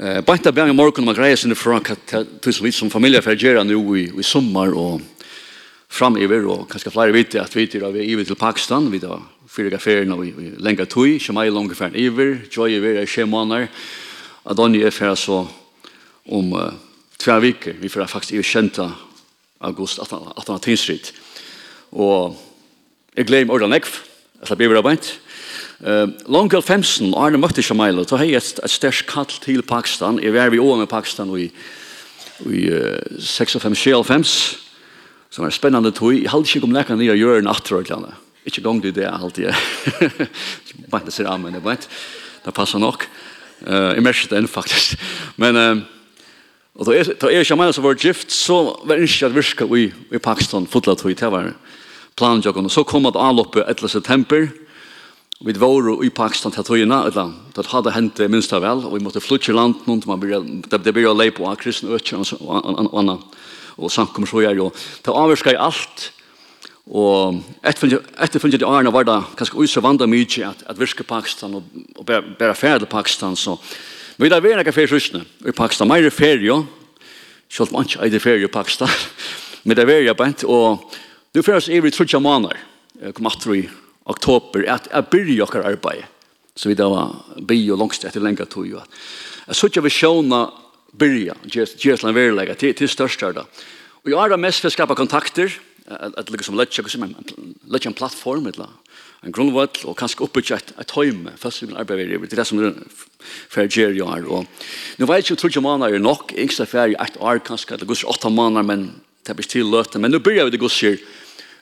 Eh bästa bär i morgon man grejer sin från tills vi som familja fer gera nu i i fram och framöver og kanske fler vet at vi er av vi til Pakistan. Vi då fyra affärer vi länge tog schemai långa färd över joy över er schemanar att då er fer så om två vikur. Vi får faktisk i kjenta august 18 18 tidsrit og eg gleym ordan ekv att det blir arbetet Uh, Longal 15, Arne møtte Shamaila, så har jeg et, et størst kall til Pakistan. Jeg var i år med Pakistan i, i uh, 56-57, som er spennende tog. Jeg hadde ikke om lekkene nye gjøre en atterhørtlandet. Ikke gang til det, alltid. jeg. Bare ikke, amen, jeg vet. Det passer nok. Uh, jeg merker det enn faktisk. Men... Uh, Og da er, da er ikke meg som var gift, så var det ikke at virka i, i Pakistan, fotlet tog. Det var planen og så kom det anloppet 11. september, Vi var i Pakistan til tøyene, eller det hadde hendt minst av vel, og vi måtte flytte i landet, det ble å leie på av kristne økker og annet, og samkommer så gjør jo. Det avvirket i alt, og etterfølge de årene var det kanskje også vandret mye at, at virke Pakistan og, og bare ferie til Pakistan, så Men vi da var ikke ferie søsne i Pakistan, mer ferie, selv om man ikke er ferie i Pakistan, men det var jeg bent, og nå føres i vi trutja måneder, kom atter i oktober at jeg byrja okkar arbeid så vi da var bi og langst etter lenga tog jo at så ikke vi sjåna byrja Gjersland verilega til, til størst da og jeg er mest for å skapa kontakter at lukka som letja som en plattform etla en grunnvall og kanskje oppbyggja et, et høyme fast vi vil arbeide ved det som er fyrir gjer jo er og nu veit ikke om trutja er nok yngsta fyrir et år kanskje eller gusser åtta månader men det blir til løte men nu byrja vi det gusser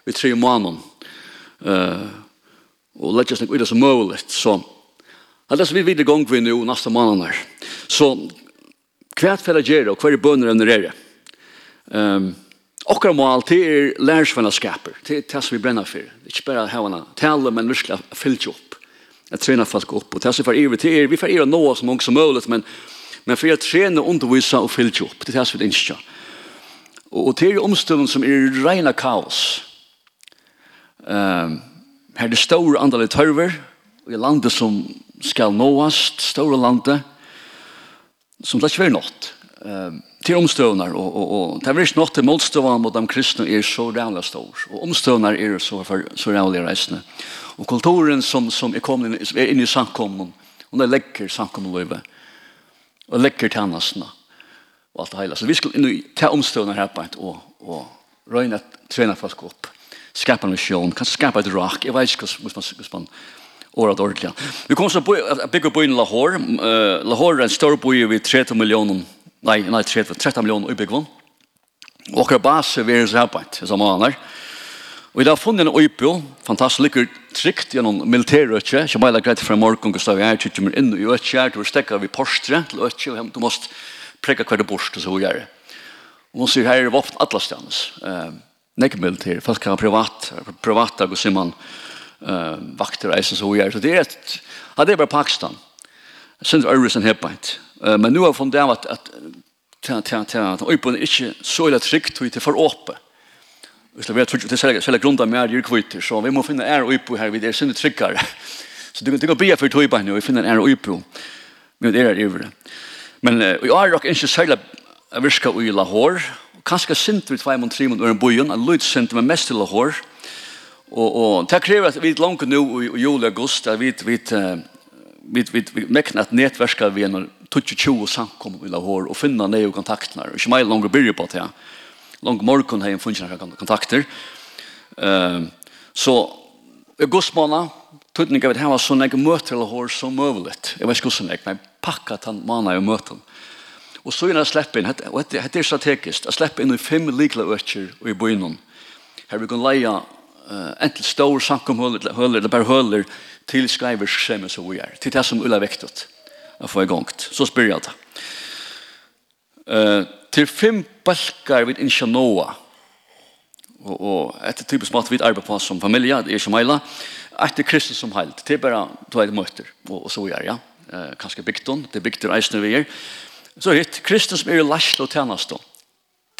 vi tre månader og lett seg ut som mulig. Så det er det som vi videre gang vi nå neste måned her. Så hva er det å gjøre, og hva er bønner enn det er? Um, Okkar mål til er lærersvennaskaper, til det som vi brenner for. Ikke bare ha henne tale, men virkelig fylte opp. Jeg trener folk opp, og det som vi får iver til er, vi får iver noe så mange som mulig, men, men for jeg trener undervisa og fylte opp, det er det som vi ønsker. Og, og til er som er rena kaos. Um, Her er det store andalet tørver, og i landet som skal nåast, store landet, som det ikke er nått. Um, til omstøvner, og, og, og det er ikke nått til motstøvner mot de kristne er så rævlig stor, og omstøvner er så, for, så rævlig reisende. Og kulturen som, som er, kommet inn, som er inne i samkommen, og det legger samkommunløyve, og lekker tjenestene, og alt det hele. Så vi skal inn i ta omstøvner her på et, og, og røyne trene folk opp skapa en vision, kan skapa et rock, jeg vet ikke hvordan man, hvordan man året ordentlig. Vi kom så å bygge byen Lahore. Uh, Lahore er en stor by ved 30 millioner, nei, nei 30, 30 millioner i byggen. Og akkurat base ved en særbeit, som han er. Og vi har funnet en øypå, fantastisk lykker trygt gjennom militærøtje, som bare greit fra morgen, og stav er til kommer inn i øtje, du har stekket vi postre til øtje, og du måst prekka hver det bort, og så gjør det. Og man sier, her er våpen atlastanes. Uh, nekmel til. Folk har privat, privat og så man uh, vakter og eisen så gjør. Så det er et, ja, det er bare Pakistan. Sint Øresen Hebbeint. Uh, men nu har jeg funnet av at, at ta ta ta ta upp och inte så illa tryckt ut for åpe. Hvis så vet jag det sälja sälja grunda med ju kvitter så vi måste finna är uppe her vi är synd tryckar. Så du kan tycka be för toy på finner er är uppe. Men det er det. Men vi har nok inte sälja viska i Lahore kanskje sinter i mot trimund, mot øren bojen, en lyd sinter, med mest til å hår. Og, og det krever at vi er langt nå i, i juli august, at vi, vi, vi, vi, vi mekner at nettversker vi en 20-20 samkom i Lahore og finna nye kontaktene. Ikke meg langt byrje på det. Langt morgen har jeg funnet kontakter. Uh, så august måned, tøtninger vil var sånn jeg møter Lahore som mulig. Jeg vet ikke hvordan jeg, men jeg pakket den måned jeg møter Lahore Og så er det slippe inn, og dette er strategisk, å slippe inn i fem likla økker i byen. Her vi kan leie uh, enten stor samkomhøler, eller bare høler, til skriver skjemme som vi er. Til det som Ulla vektet. å få i gang. Så spør jeg det. Uh, til fem balkar vid innsja noa. Og, og etter typisk mat vi arbeider på som familie, det er ikke meila. Etter Kristus som heilt. Det er bare, to er møter, og, og så vi er, ja. Uh, kanskje bygden, det er bygden eisne vi er. Uh, Så er det kristen som er i lærslo og tjeneste.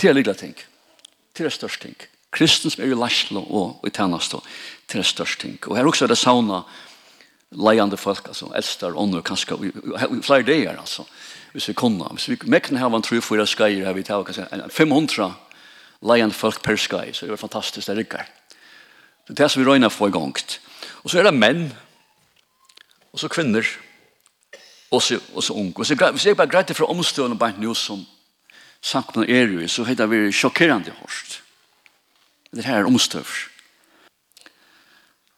Det er lille ting. Det er størst ting. Kristen som er i lærslo og i tjeneste. Det er størst ting. Og her også er det sauna leiande folk, altså eldster, ånder, kanskje, i flere dager, altså, hvis vi kunne. Hvis vi mekkene her var en tru for å skje her vi tar kanskje 500 leiande folk per skje, så det var fantastisk, det rikker. Det er det som vi røyner for i gang. Og så er det menn, og så kvinner, og så, og så ung. Og så, hvis jeg bare greit det fra omstående bare nå som sakna er jo, så heter vi sjokkerande hårst. Det her er omstøvr.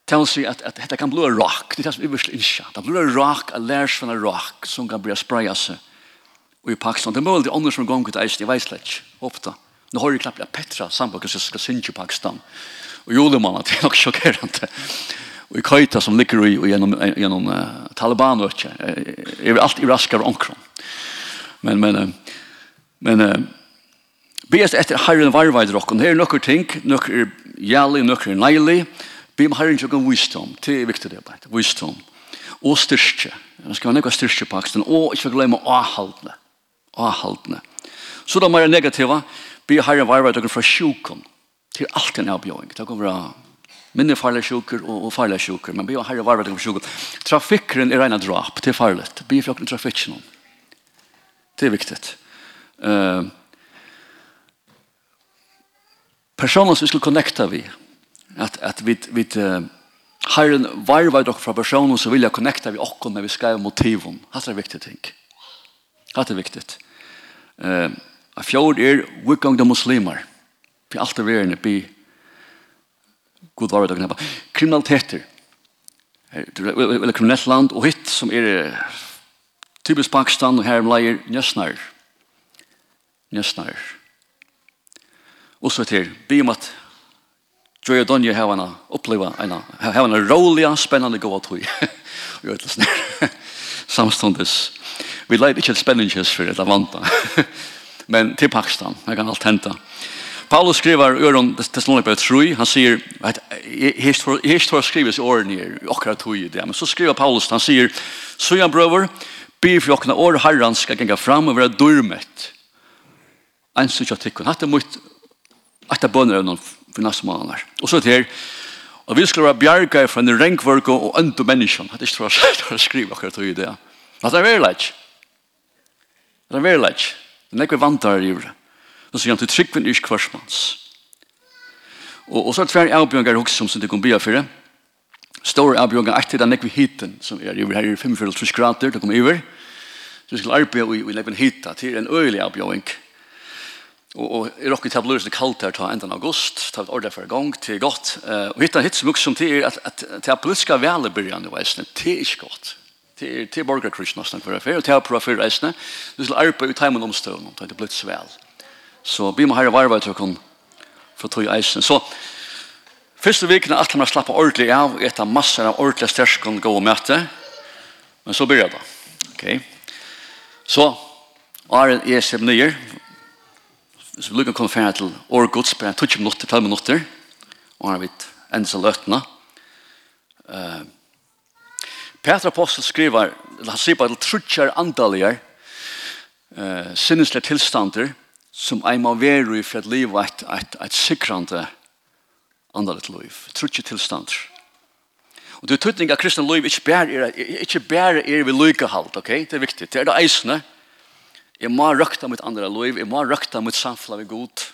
Det vil si at, at dette kan bli rak. Det er det som vi vil ikke. Det blir rak, en lærsvann rak, som kan bli spraya seg i Pakistan. Det er mulig andre som gong ut eisen, jeg vet slett, ofte. Nå har jeg klart Petra sambakken som skal synge i Pakistan. Og jo, det er nok sjokkerande i køyta som ligger i gjennom, gjennom uh, Taliban og ikke. Jeg er alltid raskere omkring. Men, men, uh, men uh, Bes etter Herren varveid rokken. Her er noen ting, noen er jævlig, noen er neilig. Be om Herren tjokken visdom. Det er viktig det, bare. Visdom. Og styrke. Man skal ha noe styrke på aksen. Og ikke glemme avhaldene. Avhaldene. Så da må jeg negativa. Be Herren varveid rokken fra sjukken. Til alt en avbjøring. Det kommer å Minne farlig sjuker og, og farlig sjuker, men be og herre varvet om sjuker. Trafikkeren er ena drap, det er farlig. Be for åkken trafikken. Det er viktig. Uh, personer som vi skulle connecta vi, at, at vi, vi uh, herren varvet dere fra personer som vilja connecta vi okkur når vi skrev motiven. Det er viktig ting. Det er viktig. Uh, Fjord er, vi gang de muslimer. Vi er alltid verden, vi god var det å kriminaliteter eller kriminellt land og hitt som er typisk Pakistan og her om leier njøsnar. Njøsnar. Og så til vi om at Joy og Donja har henne oppleva henne har henne rolig spennende gåa tog Vi gjør det sånn samståndes vi leier ikke et spenningskjøs for et vanta men til Pakistan jeg kan alt henta Paulus skriver i øron Thessalonica 3, han sier jeg står hest for i åren her, akkurat tog i det, men så skriver Paulus, han sier, så jeg brøver, be for åkne år herren skal gjenge fram og være dørmet. En som ikke tikkun, hatt er mot, at det bønner noen for neste måneder. Og så til og vi skal være bjerga fra en renkvørk og øndu menneskene, hatt er ikke for å skrive akkurat tog i det. Hatt er verileg. Hatt er verileg. Hatt er verileg. Hatt er verileg så sier han til tryggven er kvarsmans. Og, og så er det tverre avbjørnger også som det kom bia for det. Stor avbjørngar etter den nekve hiten som er over her i 45 grader, det kommer over. Så vi skal arbeide i, i nekven hita til en øyelig avbjørng. Og, og i rokket til det kaldt her til enden av august, ta et ordet for en gang, til godt. Uh, og hitta hitt som som til er at, at, at, at politiska vele byrjan i veisene, det er ikke godt. Det er, til er nesten for det, og til å prøve for reisene. Du skal arbeide i teimen omstøvn, det er blitt så vel. Så vi må herre varve til å kunne få tog i eisen. Så første vikene at man slapper ordentlig av etter masser av ordentlig sterskon gå og møte. Men så begynner det da. Okay. Så Aren er sem nye. Så vi lukker å komme ferdig til år gods på 20 minutter, 12 minutter. Og han vet enda så løtene. Uh, Petra Apostel skriver, han sier bare til trutjer andaligar, uh, sinneslige tilstander, som jeg må være i for at livet er et, et, et sikrande andalet liv. Trutje tilstand. Og det er tydning at kristne liv ikke bare er, ikke bare er vi lykkehalt, ok? Det er viktig. Det er det eisende. Jeg må røkta mitt andre liv. Jeg må røkta mitt samfunn med god.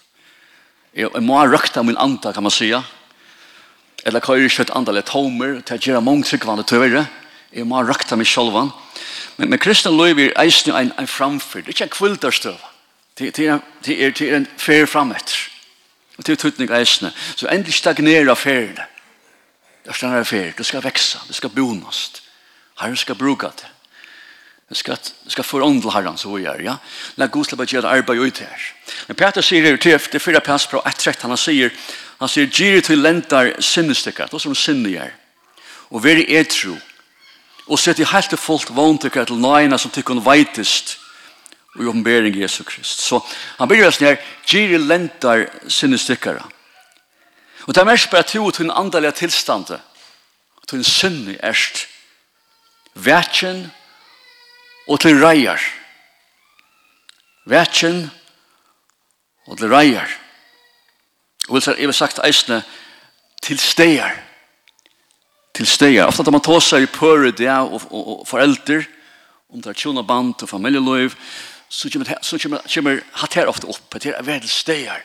Jeg, jeg må røkta min anda, kan man sija. Eller hva er ikke et andalet tomer til å gjøre mange tryggvande tøvere. Jeg må røkta mitt sjolvan. Men, men kristne liv er eisende en, en framfyrd, Det er ikke en kvildarstøv. Det er, det er en fer fremetter. Og det er tøtning av eisene. Så endelig stagnerer ferene. Det er stagnerer fer. Det skal veksa. Det skal bonast. Herren skal bruka det. Det skal, det skal forandre herren så vi gjør. Ja? La god slippe gjøre arbeid ut her. Men Peter sier det til det fyra pass på ett trett. Han sier, han sier, gyr til lentar sinnestykker. Det er som sinne gjør. Og veri etro. Og sett i helt til folk vant til nøyene som tykkun veitest. Og i oppenbering Jesu Krist. Så han begynner sånn her, Giri lentar sinne stykkara. Og det er mest bare tro til en andalega tilstande, til en sinne erst, vetjen og til reier. Vetjen og til reier. Og jeg vil sagt eisne, til steier. Til steier. Ofta da man tar seg i pøret det og, og, og foreldre, om det er tjona band og familieløyv, så kommer, det så kommer, kommer hat her ofta upp Det är väl steier.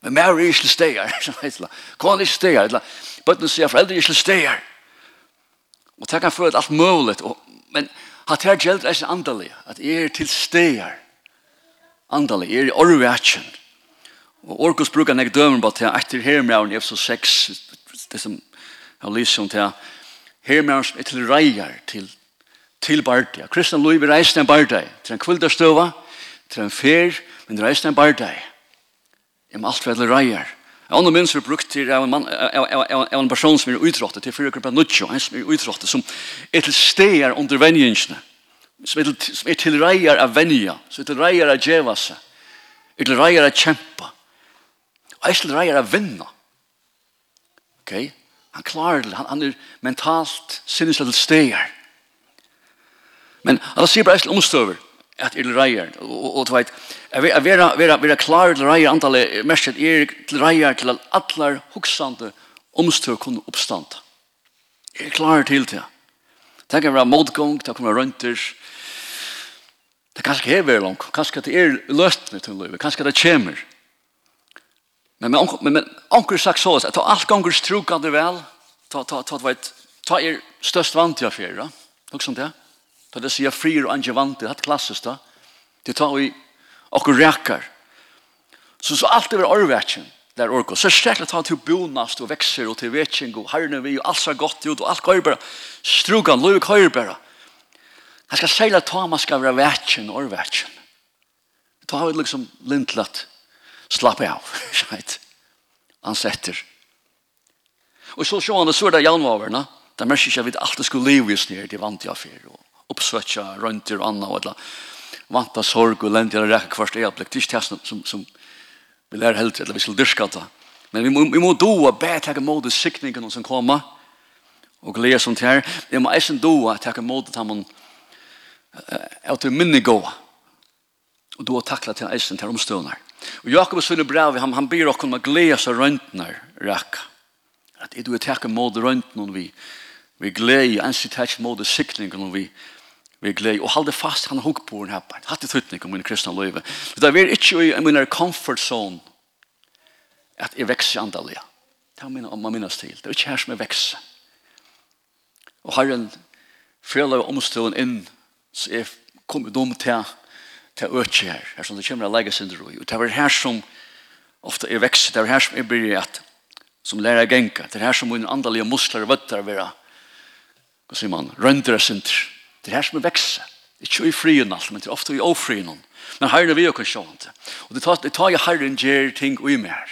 Men mer er ikke steier. Kåne er ikke steier. Bøtten sier foreldre er ikke steier. Og det kan føle alt mulig. Men hatt her gjelder er ikke andelig. At jeg er til steier. Andelig. Jeg er i orvætjen. Og Orkos brukar nek dømer på efter här med i så sex Det som jeg lyser om till här med er til reier til til Bardia. Kristna Lui vi reiste en Bardia til en kvildar støva til en fer, men det en bardeg. Jeg må alt vedle reier. Jeg har minns vi brukt til en, man, av, av, en person som er utrottet, til fyrir gruppa Nutsjo, en som er utrottet, som er til stegar under venjingsene, som er til, som er til reier av venja, som er til reier av djeva seg, er til reier av kjempa, og er til reier av vinna. Ok? Han klarer det, han, han er mentalt sinneslig til stegar. Men han sier bare eisen omstøver, at til reier. Og, og, vet, er vera, vera, vera klar til reier, antallet mest er til reier til at allar hugsande omstøk kunne oppstand. Er klar til det. Det kan være motgång, det kan være rønters, det kanskje er veldig langt, kanskje det er løst med til livet, kanskje det kommer. Men men men, men onkel sagt så att allt gånger strokade vel ta ta ta vet ta er størst vant jag för då. Också det. Ta det sier frier og angevante, det er klassisk da. Det tar vi okkur rækar. Så så alt er orvætjen der orko. Så særlig tar til bonast og vekser og til vetsing og herrene vi og alt ser godt ut og alt går bare. Strugan, løy går bare. Han skal særlig ta man skal være vetsing og orvætjen. Ta vi liksom lintlatt slappe av. han setter. Og så sjå han det så er det januarene. Det merker ikke at vi alltid skulle leve just nere det vant jeg for. Og oppsvetja rønter och annat och etla vanta sorg og lente eller rekk først er det ikke det som, som vi lär helt eller vi skulle dyrka det men vi må, vi må doa bætlegge mode siktningen som kommer och glädja sånt här. vi må eisen doa takke mode til man är till minne gåa og doa tackla till eisen till omstående Och Jakob sønne brev han, han ber byr att glädja sig runt när räcka. Att du er takke mode när vi vi glädja, ens glede ansitt mode siktningen og vi vi glei og halde fast han hugg på den her part. Hatt i tøytning om min kristna løyve. Det er ikke i min comfort zone at jeg vekser andalega. Det er min, man minnes til. Det er ikke her som jeg vekser. Og herren freløy omstålen inn så jeg kom i dom til til øtje her. Her som det kommer å sin. Og det er her som ofta jeg vekser. Det er her som jeg blir at som lærer jeg genka. Det er her som min andalega muskler og vøtter vera. Hva sier man? Røndere sinter. Det er her som er vekse. Ikke i frien alt, men det er ofte i ofrien. Men herren er vi jo kan. Og det tar, det tar jeg herren gjør ting ui mer.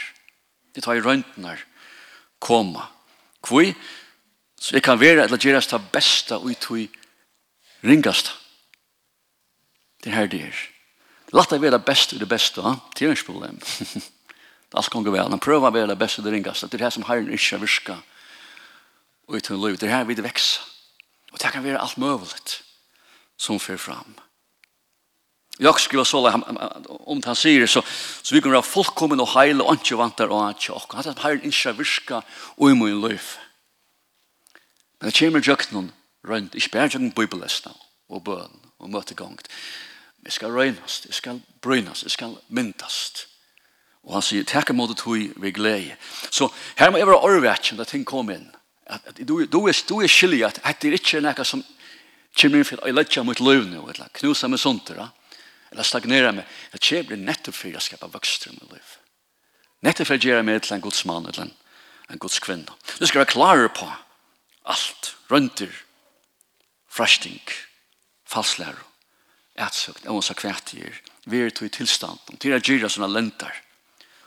Det tar jeg røntgen her. Koma. Kvoi? Så jeg kan være eller gjøre det beste ui tui ringast. Det er her det er. Latt deg være det beste i det beste, ha? det er ikke problem. det er alt kan gå vel. Men prøv å være det beste i det ringast. Det er her som herren ikke virker. Og i tun liv. Det er her vi det vekser. Og det kan være alt mulig som fer fram. Jag skriver så om han säger så så vi kommer att fullkommen och heil och inte vantar och att jag har han heilen inte virka och i min liv. Men det kommer jag någon runt i spärren bibelläsna och bön och möte gångt. Vi ska rönas, vi ska brynas, vi ska myntast. Og han sier, takk mot det tog vi glede. Så her må jeg være orvætjen da ting kom inn. At, at, du, du, er, du er skyldig at det er ikke noe som kommer inn for at jeg letter mot liv nå, eller knuser meg sånt, da. eller stagnerer meg. Jeg kommer inn nettopp for jeg skaper vokster i mitt liv. Nettopp for jeg gjør meg til en gods mann, eller en, en gods kvinne. Du skal være klar på alt. Rønter, frasting, falslære, ætsøkt, og så kvært kvætier, vi er til tilstand, til å gjøre sånne lenter,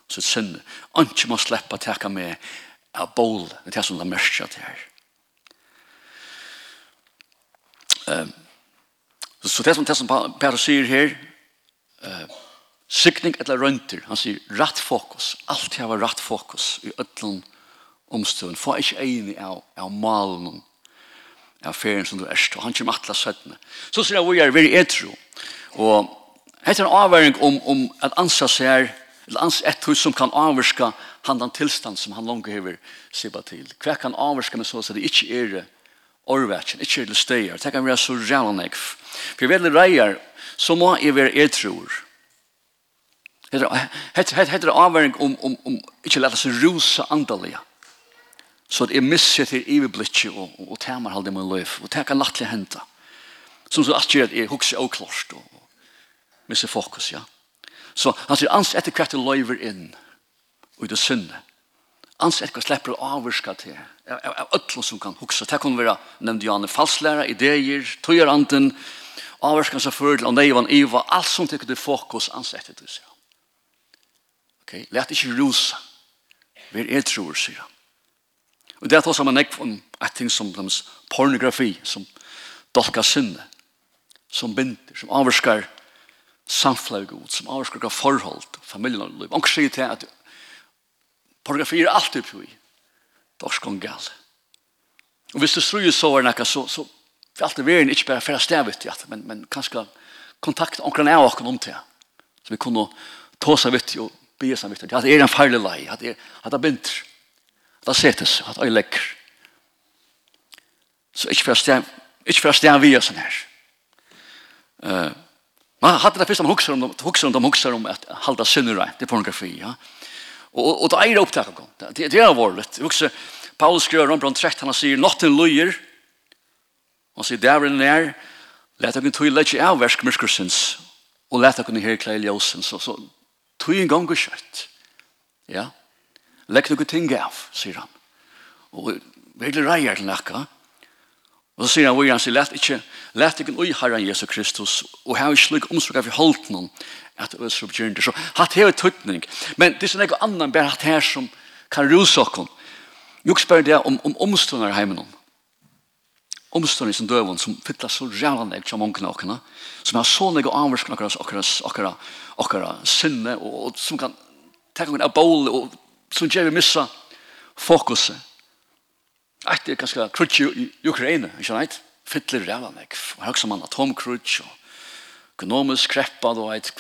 så sønne. ikke må slippe å teka med av bål, det er som det mørkja til her. Um, så, det som, det som Per sier her, uh, sikning eller rønter, han sier rett fokus, alltid var rett fokus i ødlen omstøven, for ikke enig av, av malen av ferien som du erst, og han kommer atlas søttene. Så sier jeg, vi er veldig etro, og heter en avværing om, om at ansa seg eller ans et hus som kan avvärska han den tilstand som han langt hever sibba til. Hva kan avvärska med så att det inte är orvetjen, ikke til steier. Det kan være så rævlig For jeg vet reier, så må jeg være etruer. Hette er avværing om, om, om ikke lette seg rosa andalige. Så at jeg misser til iveblikket og, og, og temer halde min løyf. Og det kan lattelig hente. Som så at jeg hukser og klart og, og misser fokus, ja. Så han sier, ans etter hvert du løyver inn og i det synne. Ans etter hvert slipper du avvirka til av, av som kan huxa Det kan vara, nämnde jag, falsklära, idéer, tøyaranden, avvarskan seg fyrir til neivan iva, alt som tekur til fokus ansett etter seg. Ok, let ikkje rusa. Vi er tror, sier han. Og det er også man ekv om et ting som dems pornografi, som dolka sinne, som binder, som avvarskar samflag ut, som avvarskar forhold, familien og liv. Og sier til at pornografi er alltid på i. Dorskon gal. Og hvis du sruer så er nekka, så, så for alt det verden ikke bare færre stavet, ja, men, men kanskje kontakt omkring av oss om til. Så vi kunne ta seg vitt og be seg vitt. At det er en farlig lei, at det, at det bint, at det setes, at det er legger. Så ikke færre stavet, ikke færre stavet vi er sånn her. Uh, man hadde det først om hukser om, hukser om, de hukser om at halda synnere, det er pornografi, ja. Og, og det er är upptaget. Det det är varligt. Också Paulus skriver om från 13 han sier, «Notten løyer», Han sier, där er nær, let dere tog lägga av versk miskrsens og let dere her klei ljusen så så tog en gang og kjøtt. Ja. «Legg dere ting av, sier han. Och vill rejer till nacka. Og så sier han, hvor han sier, let ikke, let ikke ui herren Jesu Kristus, og her er slik omsorg av i holdt noen, at det er så begynner. Så hatt her er tøtning. Men det er ikke annan bare hatt her som kan ruse okken. Jeg spør det om, om omstående hjemme noen. Omstående som døven, som fytler så rævende ikke av mange noen, som har så nøye anvarsken akkurat, akkurat, akkurat, akkurat sinne, og, og som kan tenke noen av bål, og som gjør vi missa fokuset Eit er ganske krutsi i Ukraina, ikke reit? Fytler revan, ek. Høg som man atomkrutsi, og økonomisk kreppa, og eit,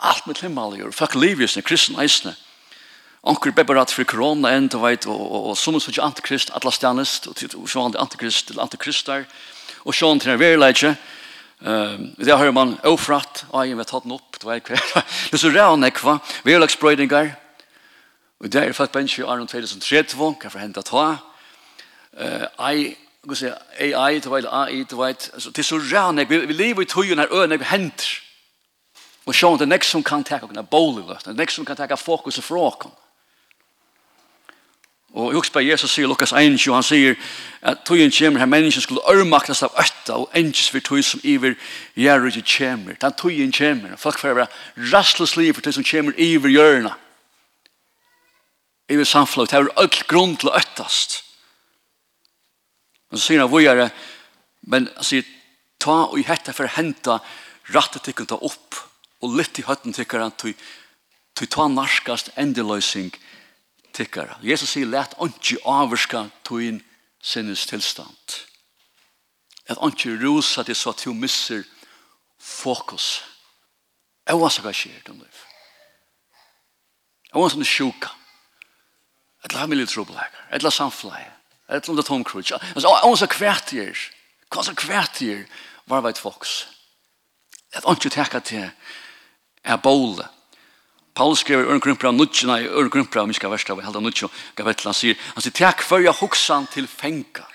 alt mitt himmel, og fuck liv i sin kristen eisne. Onkur beberat for korona enn, du veit, og og, som er sånn antikrist, atlastanist, og sånn antikrist til antikristar, og sånn til en verileitje, Um, det har man ofratt, og jeg vet hatt den opp, du vet hva. Det er så rann ekva, verlagsbrøydingar, Og det er faktisk bensje i Aron 2030, hva for hentet ta. Ei, hva sier, ei, ei, du vet, ei, du vet. Det er så rann, vi vi lever i tøyen her øyne, vi henter. Og sjån, det er nek som kan teka okkona bolig, det er nek som kan teka fokus fra okkon. Og jeg husker på Jesus sier, Lukas 1, og han sier at tøyen kommer her mennesken skulle ørmaktast av øtta og endes for tøy som iver gjerrig kommer. Den tøyen kommer. Folk får være rastløs liv for tøy som kommer iver hjørnet i samfunnet. Det er all grunn til å øttast. Men så sier han vågjere, men han sier, ta og i hette for å hente rattet ta opp, og litt i høtten tikkene til Du ta narskast endeløsing endeløysing tikkara. Jesus sier, let onki avurska tuin sinnes tilstand. At onki rusa til så at du misser fokus. Jeg var så hva skjer i din liv. Ewa som er sjuka. Et Eller familjetrobelager. Eller samfleie. Eller om det tom krutsch. Altså, og så kvartier. Hva så kvartier var veit folks. Et ikke teka til er båle. Paul skriver i Ørnkrumpra nutjena i Ørnkrumpra, om av miska versta, vi helda nutjo, han sier, han sier, takk for jeg hoksan til fenga.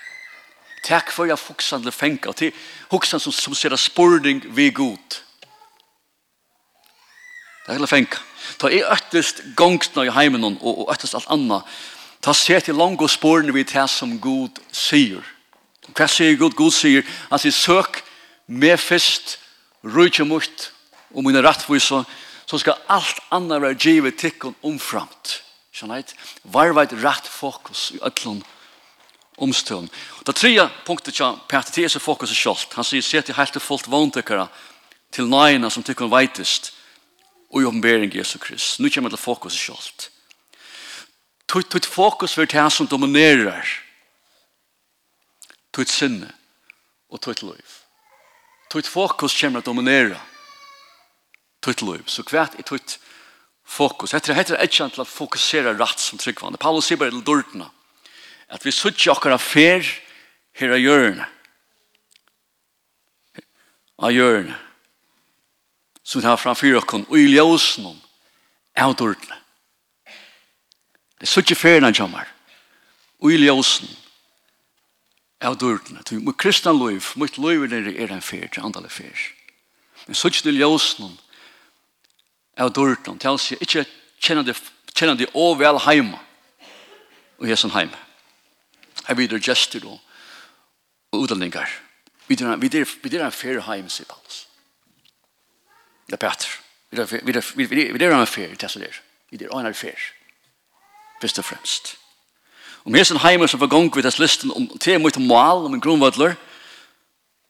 Takk for jeg hoksan til fenga, til hoksan som, som ser spurning vi god. Det er hele fenga. Ta i øktest gongtene i heimen og øktest alt anna. ta se til lang og sporene vi til som god sier. Hva sier god? God sier, han sier, søk med fest, rujtje mot, og mine rettviser, så skal alt annet være givet tikkun omframt. Skjønnheit, varveit rett fokus i ötlun omstøvn. Det tredje punktet til Peter, det er så fokuset kjolt. Han sier, se til helt og fullt vondekere til nøyene som tykker veitest og i åpenbering Jesu Krist. Nå kommer det fokus i kjølt. Tutt fokus for det som dominerer tutt sinne og tutt liv. Tutt fokus kommer til å dominere tutt liv. Så hvert er tutt fokus. Hette er ikke til å fokusere rett som tryggvann. Paulus sier bare til dårdene at vi suttje okkar fer her av hjørne. Av hjørne som vi har framfyr okken, og i ljøsen om, av dårdene. Det er så ikke ferien han kommer. Og i ljøsen, er dårdene. Så mot kristna liv, mot liv er en ferie, det er andre ferie. Men så ikke i ljøsen om, av dårdene. Det er altså ikke kjenner det, kjenner det å vel heima. Og jeg er sånn heima. Jeg videre gester og utdanninger. Vi er en ferie heima, sier Paulus. Det er bedre. Vi er en affær så der. Vi er en affær. Først og fremst. Om jeg som heimer som var gong ved dess listen om te mot mal om en grunnvødler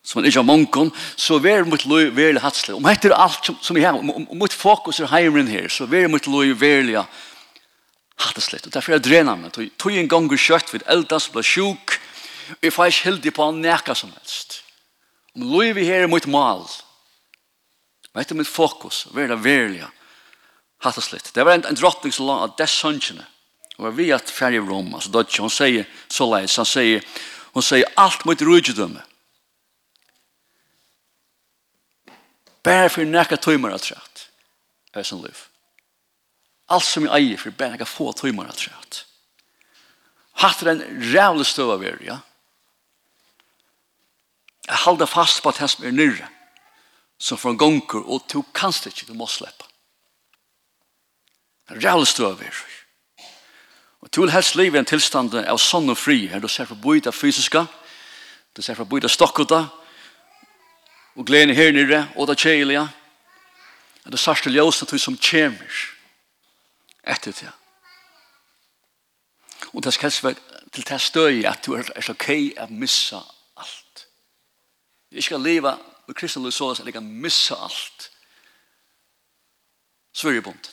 som han ikke har mongon så er mot løy verlig hatsle. Om etter alt som, som jeg har om mot fokus er heimeren her så er mot løy verlig hatsle. Og derfor er jeg drena meg. Tog en gong og kjøtt ved eldas ble sjuk vi jeg får ikke hildig på nekka som helst. Om løy vi her mot mal så Vet du mitt fokus, hva er det verlige? Hatt og slitt. Det var en, en drottning som la av dess sønnsjene. Og vi at færre i Rom, altså Dodge, hun sier så leis, han sier, hun sier alt mot rujudømme. Bare for nekka tøymer av trett, er sin liv. Alt som jeg eier for bare nekka få tøymer av trett. Hatt er en rævlig støv av er, ja? Jeg halder fast på at hans er nyrre som får en gonger, og du kanst ikke, du må slippe. Det er rævlig støver. Og du vil helst leve i en tilstand av sånn og fri, her du ser for bøyda fysiska, du ser for bøyda stokkota, og gleden her nere, og da kjelia, og du sørste ljøsene du som kjemer etter det. Og det skal helst være til det støy at du er, er ok å missa alt. Jeg skal leve og kristne løs såles at jeg kan missa alt. Så er Sverige bunt.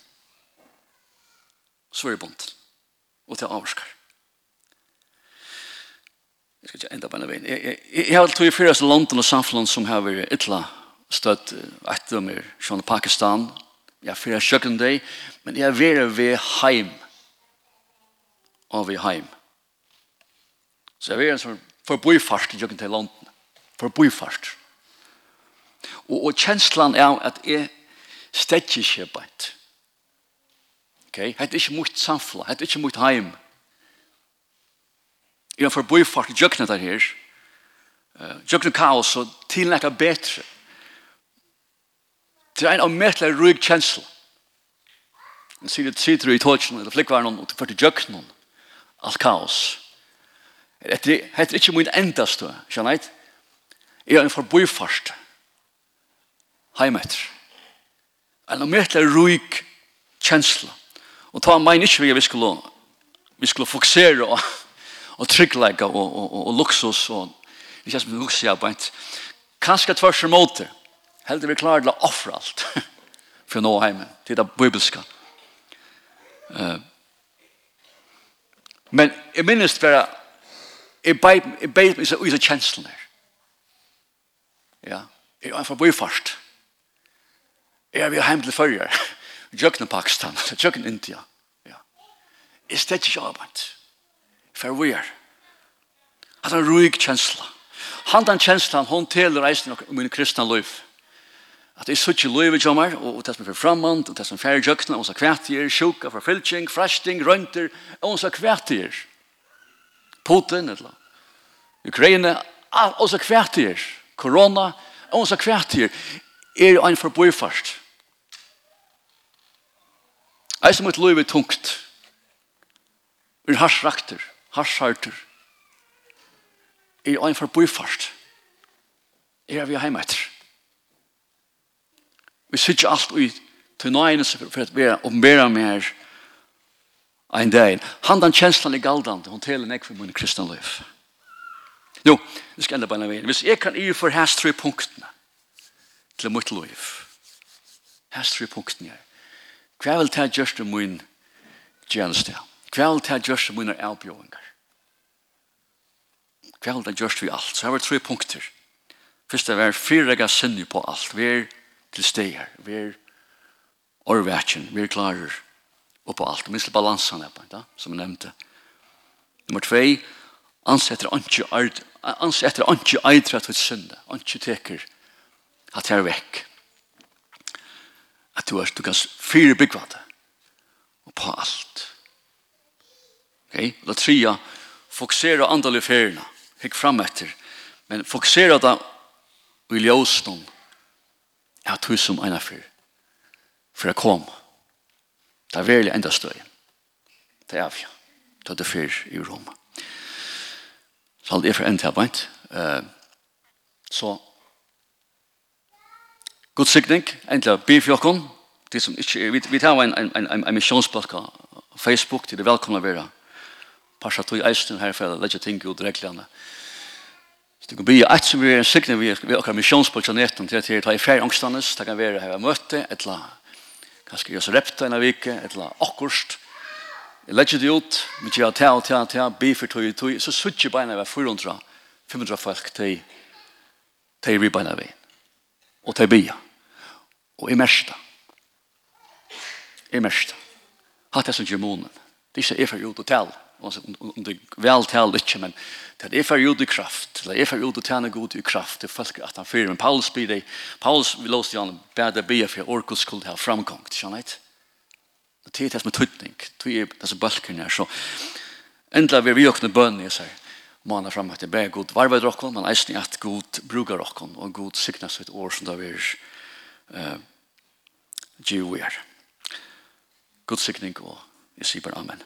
Så er Sverige bunt. Og til avskar. Jeg skal ikke enda på en vei. Jeg, har tog i fyrast London og samfunn som har vært ytla støtt etter meg, er sånn Pakistan. Jeg har fyrast sjøkken deg, men jeg har vært ved heim. Og ved heim. Så jeg har vært en sånn forbøyfart i sjøkken til London. Forbøyfart. Forbøyfart Og, og kjenslan er at jeg stedje ikke bænt. Okay? Hette ikke mot samfla, hette ikke mot heim. Jeg har forbøyfart i jøkna der her. Uh, jøkna kaos og tilnækka betre. Det er en avmettelig rygg kjensla. Jeg sier det sitter i tåtjen, eller flikkvaren, og det førte jøkna. Alt kaos. Hette ikke mot endastå, skjønner jeg? Jeg har en forbøyfart heimetter. En omertelig ruik kjensla. Og ta meg ikke vi skulle, vi skulle fokusere og, og trygglegge og, og, og, og luksus og vi kjennes med luksus jeg beint. Kanskje tvers og måte, Heldig vi klarer til å offre alt for å nå heimen. til det bibelska. Uh, men jeg minnes bare jeg beit meg så ut av kjenslene. Ja, jeg er for forbifart. Ja Jeg vi hjem til førjer. Jøkken Pakistan, jøkken India. Ja. Jeg stedet ikke arbeid. For vi er. Han har roig kjensla. Han den kjensla, hon teler reisen om min kristna liv. At jeg sutt i liv i kjommer, og det som er framand, og det som færre jøkken, og så kvætier, sjuka, forfylking, frasting, rønter, og så kvætier. Putin, eller Ukraina, og så kvætier. Korona, og så kvært kvætier. Er ein forbøyfart. Jeg som et liv er tungt. Er harsrakter, harsarter. Er en forbøyfart. Er vi hjemme etter. Vi sitter alt ut til nøyene for at vi er med her en dag. Han den kjenslen i galdande, hun teler nek for min kristne liv. Jo, vi skal enda på en vei. Hvis jeg kan i for hans tre punktene til mitt liv, hans tre punktene her, Hva vil ta gjørst om min tjeneste? Hva vil ta gjørst om mine avbjøringer? Hva vil ta gjørst vi alt? Så her var tre punkter. Først er vi fyrrega sinne på alt. Vi er til steg her. Vi er orvætjen. Vi er klarer og på alt. Minst balansen er på, da, som jeg nevnte. Nummer tvei, ansetter ikke ard, ansetter anki eitra til synde. Ikke teker at jeg er vekk at du, er, du kan fyrebygge det og på alt. Ok? Og det tredje, fokusere andal i feriene. hikk fram etter, men fokusere det i ljøsnum er at du som ena fyr, for å komme. Det er veldig enda støy. Det er avgjør. Det er det fyr i Roma. Så alt er for en til arbeid. Uh, Så God sikning, endelig be for dere. De som ikke, vi, vi tar en, en, en, en misjonsblokka Facebook, til det velkomne å være. Pasha tog eisen her for å legge ting ut reglene. Så det kan bli et som vi er en sikning vi er akkurat misjonsblokka netten til at jeg tar i fjerde angstene, det kan være her møte, et eller kanskje gjøre seg repte en av vike, et eller akkurst. Jeg legger det ut, vi gjør til og til og til, be for tog tog, så sutter beina ved 400, 500 folk til, til vi beina ved. Og til bia. Og i mesta. I mesta. Hatt det som gjør månen. Det er ikke jeg for ut og tal. Om det er vel tal ikke, men det er jeg for ut i kraft. Det er jeg for ut og tjene god i kraft. Det er folk at han fyrer. Men Paulus blir det. Paulus vil også gjerne bedre be for orkos skulle ha framgångt. Skjønner jeg? Det er det som er tøytning. Det er det som bølken er. Så endelig vil vi åkne bønne i seg måne frem at det ber god varve dere, men eisen eisne at god bruker dere, og god signa sitt år som det er eh, djur. Guds sikning og jeg sier bare amen.